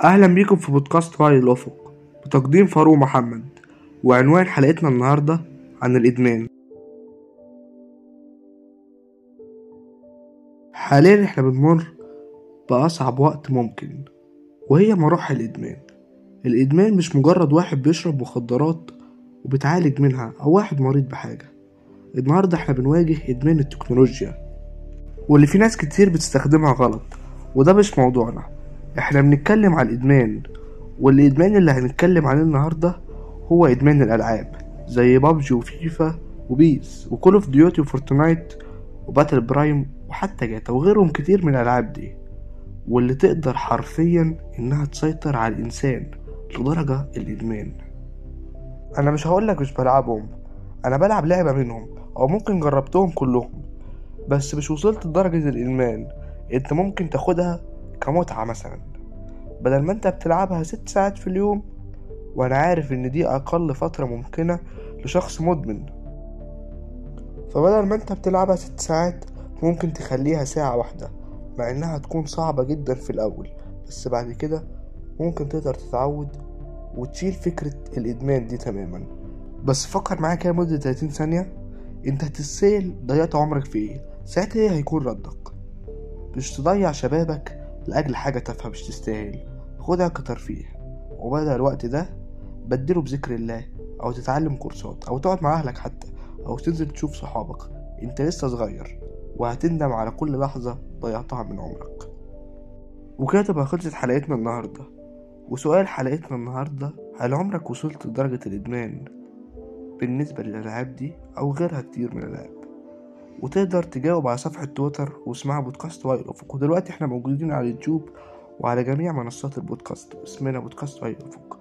أهلا بيكم في بودكاست وعي الأفق بتقديم فاروق محمد وعنوان حلقتنا النهاردة عن الإدمان. حاليا إحنا بنمر بأصعب وقت ممكن وهي مراحل الإدمان. الإدمان مش مجرد واحد بيشرب مخدرات وبيتعالج منها أو واحد مريض بحاجة. النهاردة إحنا بنواجه إدمان التكنولوجيا واللي في ناس كتير بتستخدمها غلط وده مش موضوعنا. إحنا بنتكلم على الإدمان والإدمان اللي هنتكلم عليه النهاردة هو إدمان الألعاب زي بابجي وفيفا وبيس وكول اوف ديوتي وفورتنايت وباتل برايم وحتى جاتا وغيرهم كتير من الألعاب دي. واللي تقدر حرفيا إنها تسيطر على الإنسان لدرجة الإدمان. أنا مش هقولك مش بلعبهم أنا بلعب لعبة منهم أو ممكن جربتهم كلهم بس مش وصلت لدرجة الإدمان. أنت ممكن تاخدها كمتعة مثلا. بدل ما أنت بتلعبها ست ساعات في اليوم وأنا عارف إن دي أقل فترة ممكنة لشخص مدمن. فبدل ما أنت بتلعبها ست ساعات ممكن تخليها ساعة واحدة مع إنها تكون صعبة جدا في الأول. بس بعد كده ممكن تقدر تتعود وتشيل فكرة الإدمان دي تماما. بس فكر معايا كده مدة 30 ثانية. أنت هتتسأل ضيعت عمرك في إيه؟ ساعتها إيه هيكون ردك؟ مش تضيع شبابك لأجل حاجة تافهة مش تستاهل. خدها كترفيه. وبدل الوقت ده بدله بذكر الله أو تتعلم كورسات أو تقعد مع أهلك حتى أو تنزل تشوف صحابك. أنت لسه صغير وهتندم على كل لحظة ضيعتها من عمرك. وكده تبقى خلصت حلقتنا النهاردة. وسؤال حلقتنا النهاردة هل عمرك وصلت لدرجة الإدمان بالنسبة للألعاب دي أو غيرها كتير من الألعاب؟ وتقدر تجاوب على صفحة تويتر واسمها بودكاست واي الأفق ودلوقتي إحنا موجودين على اليوتيوب وعلى جميع منصات البودكاست. اسمنا بودكاست واي الأفق